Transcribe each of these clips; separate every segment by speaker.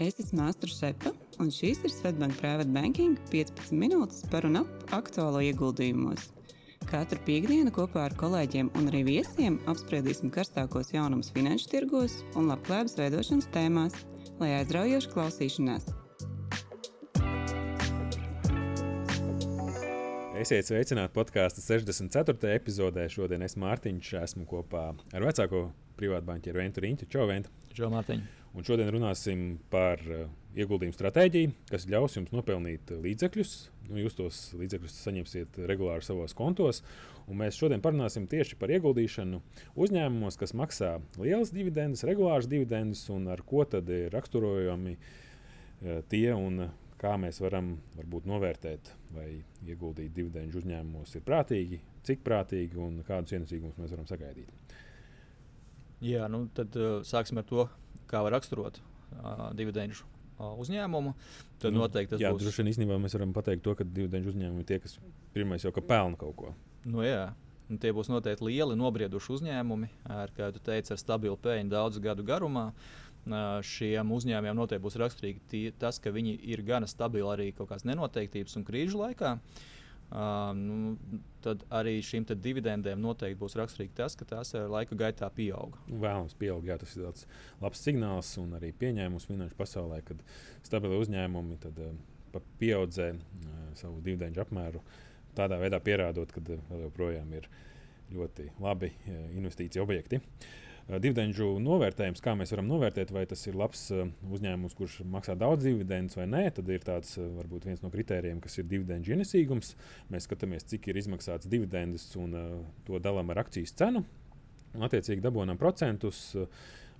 Speaker 1: Es esmu Astra Šepa, un šīs ir Svetbank Private Banking 15 minūtes par un ap aktuālo ieguldījumos. Katru piekdienu kopā ar kolēģiem un arī viesiem apspriedīsim karstākos jaunumus finanšu tirgos un labklājības veidošanas tēmās, lai aizraujoši klausīšanās.
Speaker 2: Esiet sveicināti podkāstu 64. epizodē. Šodien es Mārtiņš esmu kopā ar vecāko privātbanķieru Ventu Riņķu. Čau, Vent!
Speaker 3: Čau, Mārtiņ!
Speaker 2: Un šodien runāsim par uh, ieguldījumu stratēģiju, kas ļaus jums nopelnīt līdzekļus. Nu, jūs tos līdzekļus saņemsiet regulāri savos kontos. Mēs šodien parunāsim tieši par ieguldīšanu uzņēmumos, kas maksā lielas dividendes, regulāras dividendes un ar ko tad ir raksturojami tie un kā mēs varam varbūt, novērtēt, vai ieguldīt dividendžu uzņēmumos ir prātīgi, cik prātīgi un kādus ienesīgumus mēs varam sagaidīt.
Speaker 3: Jā, nu tad uh, sāksim ar to, kā var raksturot uh, dividendžu uzņēmumu. Tad nu, noteikti tas
Speaker 2: jā,
Speaker 3: būs.
Speaker 2: Droši vien īstenībā mēs varam pateikt to, ka dividendžu uzņēmumi ir tie, kas pirmais jau ka pelna kaut ko.
Speaker 3: Nu, jā. Un tie būs noteikti lieli, nobrieduši uzņēmumi, ar, kā jūs teicāt, ar stabilu peļņu daudzu gadu garumā. Šiem uzņēmumiem noteikti būs raksturīgi tie, tas, ka viņi ir gana stabili arī kaut kādas nenoteiktības un krīžu laikā. Uh, nu, tad arī šīm dividendēm noteikti būs raksturīgi tas, ka tās laika gaitā pieauga.
Speaker 2: Vēlams, pieaug, jā, tas ir tāds labs signāls un arī pieņēmums finanšu pasaulē, kad stabili uzņēmumi tad, uh, pieaudzē uh, savu dividendžu apmēru, tādā veidā pierādot, ka vēl joprojām ir ļoti labi investīciju objekti. Uh, dividendžu novērtējums, kā mēs varam novērtēt, vai tas ir labs uzņēmums, kurš maksā daudz dividendus vai nē, tad ir tāds varbūt viens no kritērijiem, kas ir dividendžu ienesīgums. Mēs skatāmies, cik ir izmaksāts dividendus un to dalām ar akcijas cenu. Attiecīgi dabūjam procentus.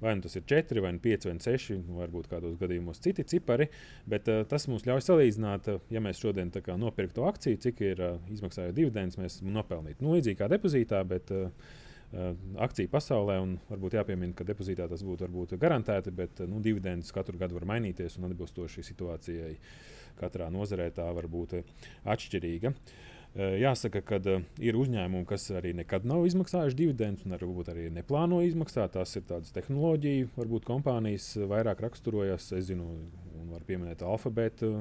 Speaker 2: Vai nu tas ir 4, vai 5, vai 6, varbūt kādos gadījumos citi cipari. Bet uh, tas mums ļauj salīdzināt, uh, ja mēs šodien nopirktu akciju, cik ir uh, izmaksājot dividendus, mēs nopelnītu. Nu, līdzīgi kā depozītā, bet uh, akciju pasaulē. Varbūt jāpiemina, ka depozītā tas būtu varbūt garantēti, bet nu, dividendus katru gadu var mainīties un atbilstoši situācijai katrā nozarē tā var būt atšķirīga. Eh, jāsaka, ka eh, ir uzņēmumi, kas arī nekad nav izmaksājuši dividendus, un varbūt arī neplāno izmaksāt. Tās ir tādas tehnoloģiju, varbūt kompānijas vairāk raksturojas. Es zinu, un var pieminēt alfabētu,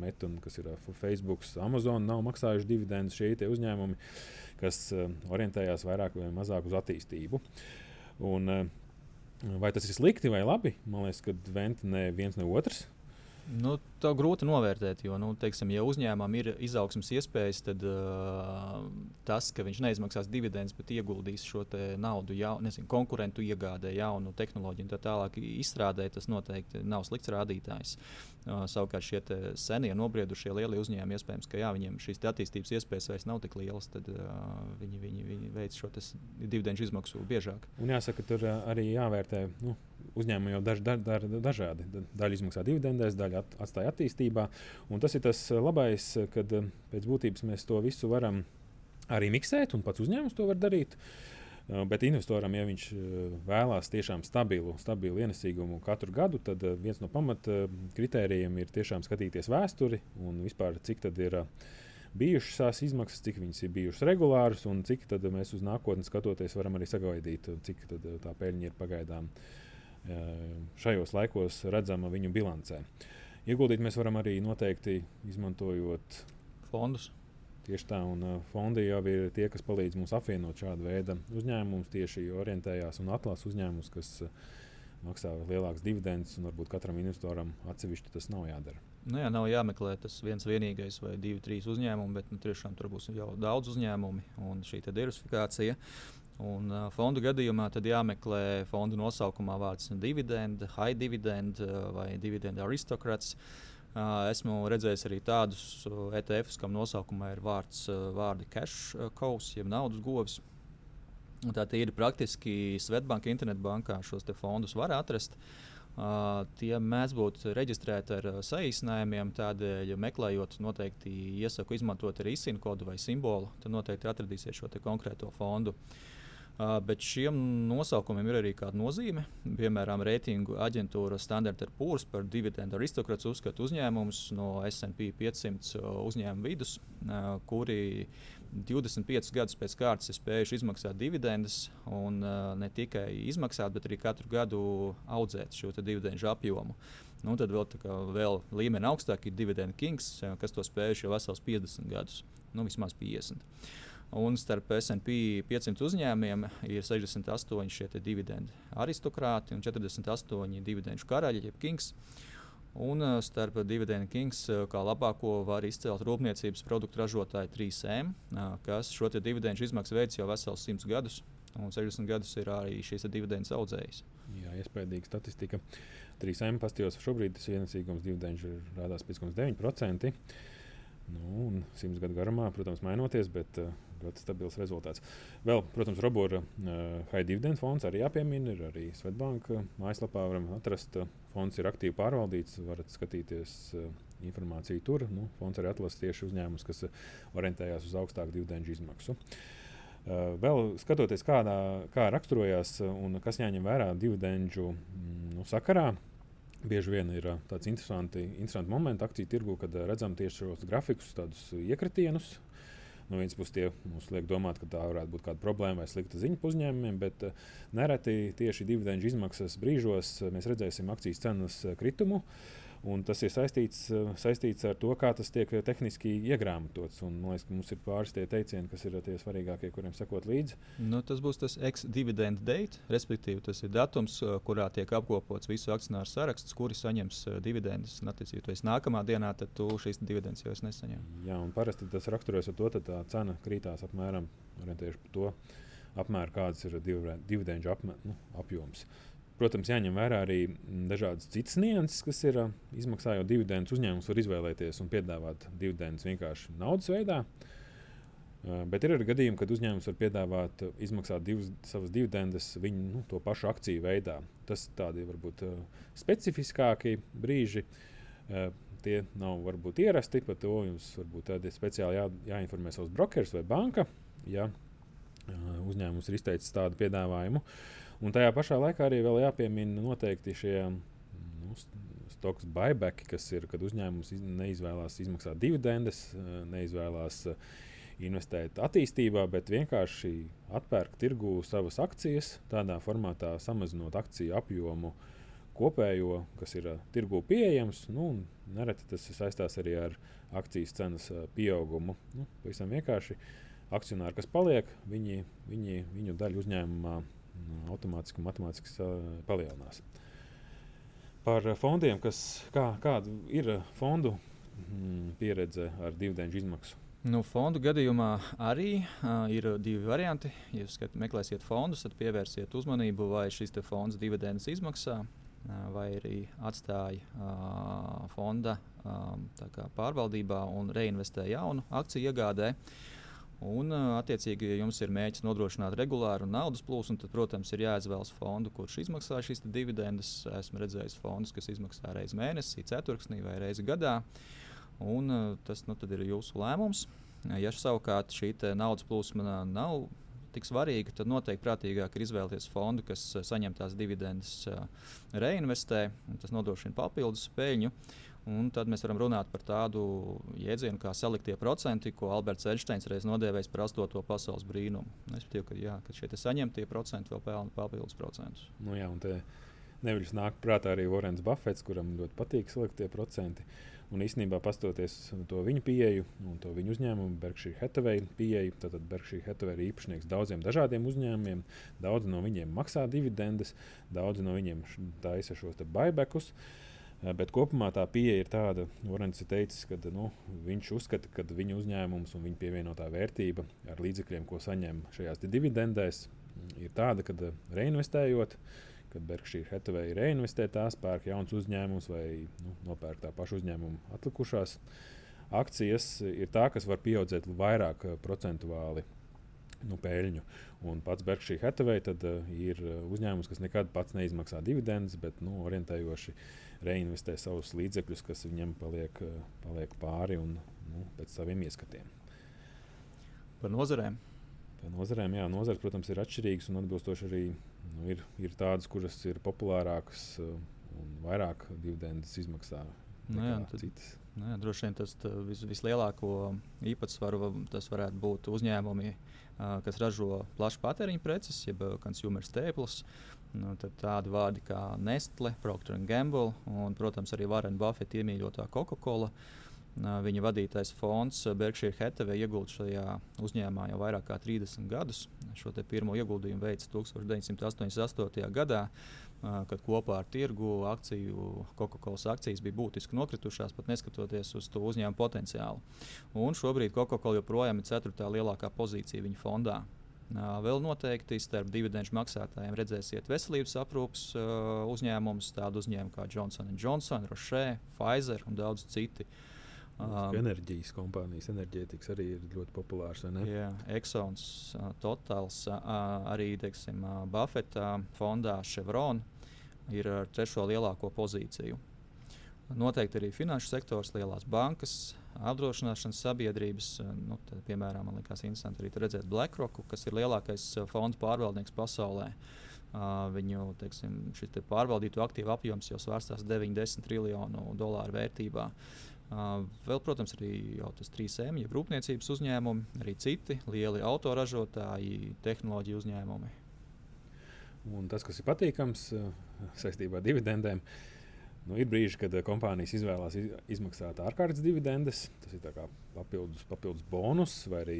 Speaker 2: Meta, kas ir Facebook, Amazon, nav maksājuši dividendus šie uzņēmumi. Kas eh, orientējās vairāk vai mazāk uz attīstību. Un, eh, vai tas ir slikti vai labi? Man liekas, ka Venta ne viens ne otrs.
Speaker 3: Nu, to grūti novērtēt, jo, nu, teiksim, ja uzņēmumam ir izaugsmas iespējas, tad uh, tas, ka viņš neizmaksās dividendus, bet ieguldīs šo naudu jau, nezinu, konkurentu iegādē, jaunu tehnoloģiju un tā tālāk izstrādē, tas noteikti nav slikts rādītājs. Uh, savukārt šie senie, nobriedušie lielie uzņēmumi, iespējams, ka jā, viņiem šīs attīstības iespējas vairs nav tik lielas, tad uh, viņi, viņi, viņi veic šo dividendžu izmaksu biežāk.
Speaker 2: Un jāsaka, tur arī jāvērtē. Nu uzņēmumi jau daž, da, da, dažādi. Daļa izmaksā dividendēs, daļa at, atstāja attīstībā. Un tas ir tas labais, kad eh, pēc būtības mēs to visu varam arī miksēt, un pats uzņēmums to var darīt. Eh, bet investoram, ja viņš eh, vēlās tiešām stabilu, stabilu ienesīgumu katru gadu, tad viens no pamatkritērijiem ir tiešām skatīties vēsturi un vispār cik tad ir bijušas tās izmaksas, cik viņas ir bijušas regulāras un cik mēs uz nākotni skatoties varam arī sagaidīt, cik tā peļņa ir pagaidām šajos laikos redzama viņu bilancē. Ieguldīt mēs varam arī noteikti izmantojot
Speaker 3: fondus.
Speaker 2: Tieši tā, un fondi jau ir tie, kas palīdz mums apvienot šādu veidu uzņēmumus, tieši orientējās un atlasa uzņēmumus, kas maksā lielākus dividendus, un varbūt katram investoram atsevišķi tas nav jādara.
Speaker 3: Nu jā, nav jāmeklē tas viens vienīgais vai divi, trīs uzņēmumi, bet nu, tiešām tur būs jau daudz uzņēmumi un šī diversifikācija. Un, uh, fondu gadījumā tad jāmeklē fondu nosaukumā vārds dividend, high dividend vai dividend aristokrāts. Uh, esmu redzējis arī tādus ETFs, kam nosaukumā ir vārds, vārdi cash cows, jeb naudas govs. Tā ir praktiski Svetbanka internetbankā šos fondus var atrast. Uh, tie mēdz būt reģistrēti ar saīsinājumiem, tādēļ, meklējot, noteikti iesaku izmantot arī izsīnu kodu vai simbolu. Tad noteikti atradīsiet šo konkrēto fondu. Uh, bet šiem nosaukumiem ir arī kāda nozīme. Piemēram, reitingu aģentūra Standard Poor's par dividendu aristokrātu uzskata uzņēmumus no SP 500 uzņēmumu vidus, kuri 25 gadus pēc kārtas ir spējuši izmaksāt dividendus, un ne tikai izmaksāt, bet arī katru gadu audzēt šo dividendu apjomu. Nu, tad vēl, kā, vēl līmeni augstāk ir dividendu kings, kas to spējuši jau vesels 50 gadus, nu vismaz 50. Un starp SP 500 uzņēmumiem ir 68 šie dividendu aristokrāti un 48 dividendu karaļi, jeb kings. Un uh, starp dividendu kings uh, kā labāko var izcelt rūpniecības produktu ražotāju 3M, uh, kas šo dividendu izmaksu veids jau vesels 100 gadus. Un 60 gadus ir arī šīs dividendes audzējs.
Speaker 2: Jā, iespējama statistika. 3M pastījos šobrīd tas ienesīgums dividendu rādās 5,9%. Nu, un simts gadu garumā, protams, mainoties, bet uh, ļoti stabils rezultāts. Vēl, protams, Robora uh, High Dividend fonds arī jāpiemina. Ir arī Svetbanka mājaslapā varam atrast. Uh, fonds ir aktīvi pārvaldīts, varat skatīties uh, informāciju tur. Nu, fonds arī atlasa tieši uzņēmumus, kas uh, orientējās uz augstāku dividendu izmaksu. Uh, vēl skatoties, kādā, kā raksturojās un kas jāņem vērā dividendu mm, nu, sakarā, bieži vien ir tāds interesants, interesants moments akciju tirgu, kad redzam tieši šos grafikus, tādus iekritienus. No vienas puses, tie mums liek domāt, ka tā varētu būt kāda problēma vai slikta ziņa uzņēmumiem, bet nereti tieši dividendžu izmaksas brīžos mēs redzēsim akcijas cenas kritumu. Uh, Un tas ir saistīts, eh, saistīts ar to, kā tas tiek tehniski iegrāmatots. Un, man liekas, ka mums ir pāris tie teicieni, kas ir tie svarīgākie, kuriem sekot līdzi.
Speaker 3: Nu, tas būs tas ex-dividend date, respektīvi tas ir datums, eh, kurā tiek apkopots visu akcionāru saraksts, kuri saņems uh, dividendus. Attiecīgi, esi nākamā dienā, tad tu šīs dividendes jau nesaņem.
Speaker 2: Jā, un parasti tas raksturojas ar to, ka tā cena krītās apmēram orientējuši par to apmēru, kāds ir dividendžu apmē, nu, apjoms. Protams, jāņem vērā arī mm, dažādas citas nianses, kas ir izmaksājot dividendus. Uzņēmums var izvēlēties un piedāvāt dividendus vienkārši naudas veidā. Bet ir arī gadījumi, kad uzņēmums var piedāvāt izmaksāt divas, savas dividendes viņu nu, to pašu akciju veidā. Tas tādi varbūt specifiskāki brīži. Tie nav varbūt ierasti, par to jums varbūt speciāli jā, jāinformē savs brokers vai banka, ja uzņēmums ir izteicis tādu piedāvājumu. Uh, Un tajā pašā laikā arī jāpiemina noteikti šie nu, stoks buyback, kas ir, kad uzņēmums neizvēlās izmaksāt dividendes, eh, neizvēlās eh, investēt attīstībā, bet vienkārši atpērk tirgū savas akcijas, tādā formātā samazinot akciju apjomu kopējo, kas ir uh, tirgū pieejams. Nu, nereti tas saistās arī ar akcijas cenas pieaugumu. Nu, pavisam vienkārši akcionāri, kas paliek, viņi, viņi, viņu daļu uzņēmumā automātiski un matemātiski palielinās. Par fondiem, kas, kā, kāda ir fondu mm, pieredze ar dividendžu izmaksu?
Speaker 3: Nu, fondu gadījumā arī uh, ir divi varianti. Ja jūs skat, meklēsiet fondus, tad pievērsiet uzmanību, vai šis fonds dividendus izmaksā, uh, vai arī atstāja uh, fonda um, pārvaldībā un reinvestē jaunu akciju iegādē. Uh, Un, attiecīgi, ja jums ir mēģinājums nodrošināt regulāru naudas plūsmu, tad, protams, ir jāizvēlas fondu, kurš izmaksā šīs dividendes. Esmu redzējis fondus, kas izmaksā reizi mēnesī, ceturksnī vai reizi gadā. Un, tas nu, ir jūsu lēmums. Ja savukārt šī naudas plūsma nav tik svarīga, tad noteikti prātīgāk ir izvēlēties fondu, kas saņem tās dividendes, reinvestē, tas nodrošina papildus peļņu. Un tad mēs varam runāt par tādu jēdzienu kā saliktie procenti, ko Alberts Einsteins reiz nodēvējis par astoto pasaules brīnumu. Es domāju, ka, jā, ka šie saņemtie procenti vēl pelna papildus procentus.
Speaker 2: Nu, jā, Nevis nāk prātā arī Vorens Buffets, kuram ļoti patīk saliktie procenti. Un īstenībā, pastoties to viņu pieeju un to viņu uzņēmumu, Berkshire Hathaway pieeju, tad Berkshire Hathaway ir īpašnieks daudziem dažādiem uzņēmumiem. Daudzi no viņiem maksā dividendes, daudzi no viņiem taisa šos buybackus. Uh, bet kopumā tā pieeja ir tāda, Vorens ir teicis, ka nu, viņš uzskata, ka viņa uzņēmums un viņa pievienotā vērtība ar līdzekļiem, ko saņem šajās dividendēs, ir tāda, ka eh, reinvestējot, kad Berkshire Hathaway reinvestē tās, pērk jauns uzņēmums vai nu, nopērk tā paša uzņēmuma atlikušās akcijas, ir tā, kas var pieaudzēt vairāk eh, procentuāli nu, peļņu. Un pats Berkshire Hathaway tad, uh, ir uzņēmums, kas nekad pats neizmaksā dividendus, bet nu, orientējoši reinvestē savus līdzekļus, kas viņam paliek, eh, paliek pāri un nu, pēc saviem ieskatiem.
Speaker 3: Par nozarēm.
Speaker 2: nozarēm. Jā, nozare, protams, ir atšķirīgas un atbilstoši arī nu, ir, ir tādas, kuras ir populārākas un vairāk dividendes izmaksā. Nu, jā, tad, citas.
Speaker 3: Nu, jā, droši vien tas vis, vislielāko īpatsvaru tas varētu būt uzņēmumi, kas ražo plašu patēriņu preces, jeb consumer staples. Nu, tādi vārdi kā Nestle, Procter Gamble un, protams, arī Varena Buffeta iemīļotā Coca-Cola. Viņa vadītais fonds Berkshire Hathaway ieguldīja šajā uzņēmumā jau vairāk kā 30 gadus. Šo pirmo ieguldījumu veica 1988. gadā kad kopā ar tirgu akciju, Coca-Cola akcijas bija būtiski nokritušās, pat neskatoties uz to uzņēmumu potenciālu. Un šobrīd Coca-Cola joprojām ir ceturtā lielākā pozīcija viņa fondā. Vēl noteikti starp dividendžu maksātājiem redzēsiet veselības aprūpas uzņēmumus, tādu uzņēmumu kā Johnson Johnson, Roche, Pfizer un daudz citu.
Speaker 2: Um, enerģijas kompānijas, enerģētikas arī ir ļoti populārs.
Speaker 3: Jā, Exxons, uh, Totals, uh, arī teiksim, uh, Buffetta fondā Chevron ir ar trešo lielāko pozīciju. Noteikti arī finanšu sektors, lielās bankas, apdrošināšanas sabiedrības. Nu, tad, piemēram, man liekas, interesanti arī redzēt BlackRock, kas ir lielākais fondu pārvaldnieks pasaulē. Uh, viņu teiksim, te pārvaldīto aktīvu apjoms jau svārstās 90 triljonu dolāru vērtībā. Uh, vēl, protams, arī tas 3M, jeb rūpniecības uzņēmumi, arī citi lieli autoražotāji, tehnoloģiju uzņēmumi.
Speaker 2: Un tas, kas ir patīkams saistībā ar dividendēm, nu, ir brīži, kad kompānijas izvēlās izmaksāt ārkārtas dividendes. Tas ir papildus, papildus bonus vai arī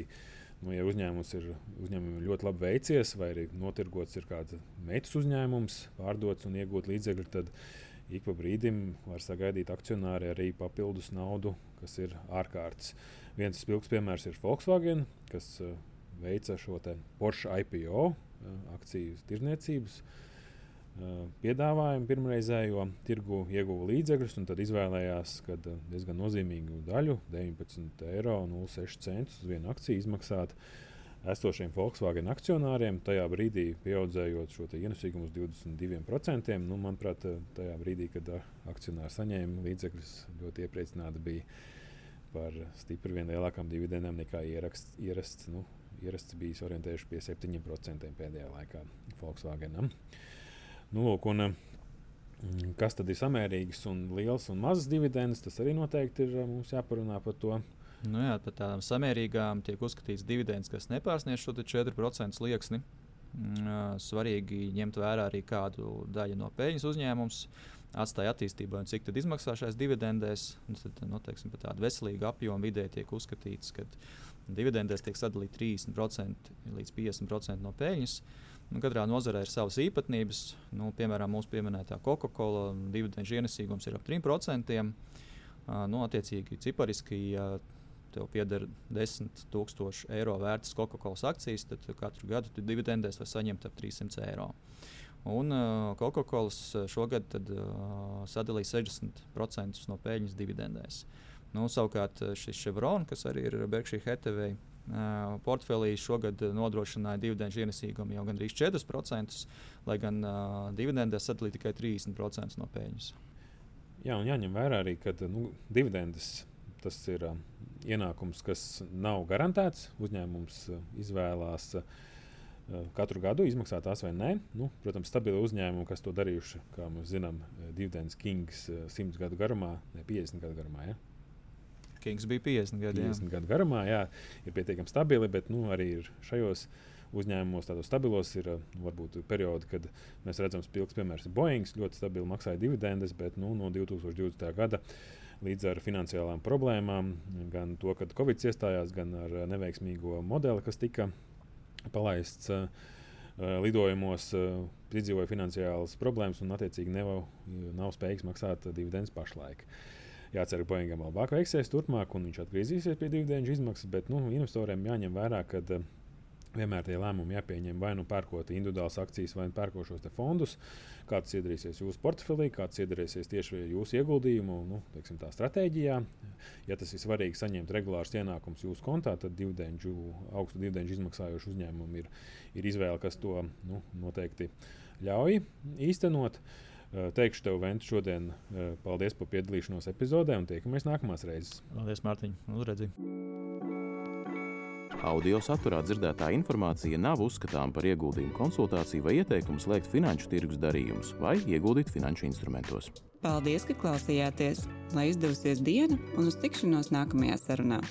Speaker 2: nu, ja uzņēmums ir uzņēmumam ļoti labi veicies, vai arī notirgots ir kāds meitas uzņēmums, pārdots un iegūt līdzekļu, tad ik pa brīdim var sagaidīt akcionāri arī papildus naudu, kas ir ārkārtas. Viens spilgts piemērs ir Volkswagen, kas uh, veica šo Porsche IPO uh, akciju tirniecības. Uh, piedāvājumu pirmreizējo tirgu ieguva līdzekļus, un tad izvēlējās, ka diezgan nozīmīgu daļu, 19,06 eiro uz vienu akciju izmaksāt uh, esošiem Volkswagen akcionāriem, tajā brīdī pieaudzējot šo ienesīgumu uz 22%. Nu, manuprāt, tajā brīdī, kad akcionāri saņēma līdzekļus, ļoti iepriecināti bija par stipri vien lielākām dividendēm nekā ieraksts, ierasts. Nu, ierasts bijis orientējuši pie 7% pēdējā laikā Volkswagenam. Nu, lūk, un, mm, kas tad ir samērīgs un liels un mazs dividends? Tas arī noteikti ir mums jāparunā par to.
Speaker 3: Nu jā, par tādām samērīgām tiek uzskatīts dividends, kas nepārsniedz šo 4% slieksni. Mm, svarīgi ņemt vērā arī kādu daļu no peļņas uzņēmums atstāja attīstībai un cik tad izmaksā šais dividendēs. Tad, nu, teiksim, par tādu veselīgu apjomu vidē tiek uzskatīts, ka dividendēs tiek sadalīti 30% līdz 50% no peļņas. Nu, katrā nozarē ir savas īpatnības. Nu, piemēram, mūsu pieminētā Coca-Cola dividendžu ienesīgums ir ap 3%. Uh, nu, attiecīgi, cipariski, ja tev pieder 10,000 eiro vērtas Coca-Cola akcijas, tad katru gadu tu dividendēs var saņemt ap 300 eiro. Un uh, Coca-Cola šogad tad, uh, sadalīja 60% no peļņas dividendēs. Nu, savukārt šis Chevron, kas arī ir Berkshire Hathaway uh, portfelī, šogad nodrošināja dividendžu ienesīgumu jau gandrīz 4%, lai gan uh, dividendēs sadalīja tikai 30% no peļņas.
Speaker 2: Jā, un jāņem vērā arī, ka nu, dividendes tas ir uh, ienākums, kas nav garantēts. Uzņēmums uh, izvēlās uh, katru gadu izmaksāt tās vai nē. Nu, protams, stabili uzņēmumi, kas to darījuši, kā mēs zinām, Dividends Kings 100 gadu garumā, ne 50 gadu garumā. Ja?
Speaker 3: Kings bija 50 gadu,
Speaker 2: 50 gadu garumā, jā, ir pietiekami stabili, bet nu, arī šajos uzņēmumos, tādos stabilos, ir varbūt periodi, kad mēs redzam, ka spilgts piemērs ir Boeing, ļoti stabili maksāja dividendes, bet nu, no 2020. gada līdz ar finansiālām problēmām, gan to, kad Covid iestājās, gan ar neveiksmīgo modeli, kas tika palaists uh, lidojumos, uh, piedzīvoja finansiālas problēmas un, attiecīgi, nav, nav spējīgs maksāt dividendus pašlaik. Jācer, ka Boeingam vēl labāk veiksies turpmāk, un viņš atgriezīsies pie dividendu izmaksas, bet nu, investoriem jāņem vērā, ka uh, vienmēr tie lēmumi jāpieņem vai nu pērkot individuālas akcijas, vai nu pērkot šos fondus. Kāds iedarīsies jūsu portfelī, kāds iedarīsies tieši jūsu ieguldījumu nu, teiksim, stratēģijā. Ja tas ir svarīgi saņemt regulārus ienākumus jūsu kontā, tad dividendžu, augstu dividendžu izmaksājošu uzņēmumu ir, ir izvēle, kas to nu, noteikti ļauj īstenot. Teikšu tev, Vent, šodien paldies par piedalīšanos epizodē un tiekamies nākamās reizes.
Speaker 3: Paldies, Mārtiņ! Uzredzi!
Speaker 4: Audio saturā dzirdētā informācija nav uzskatāms par ieguldījumu konsultāciju vai ieteikumu slēgt finanšu tirgus darījumus vai ieguldīt finanšu instrumentos.
Speaker 1: Paldies, ka klausījāties! Lai izdevusies diena un uz tikšanos nākamajā sarunā!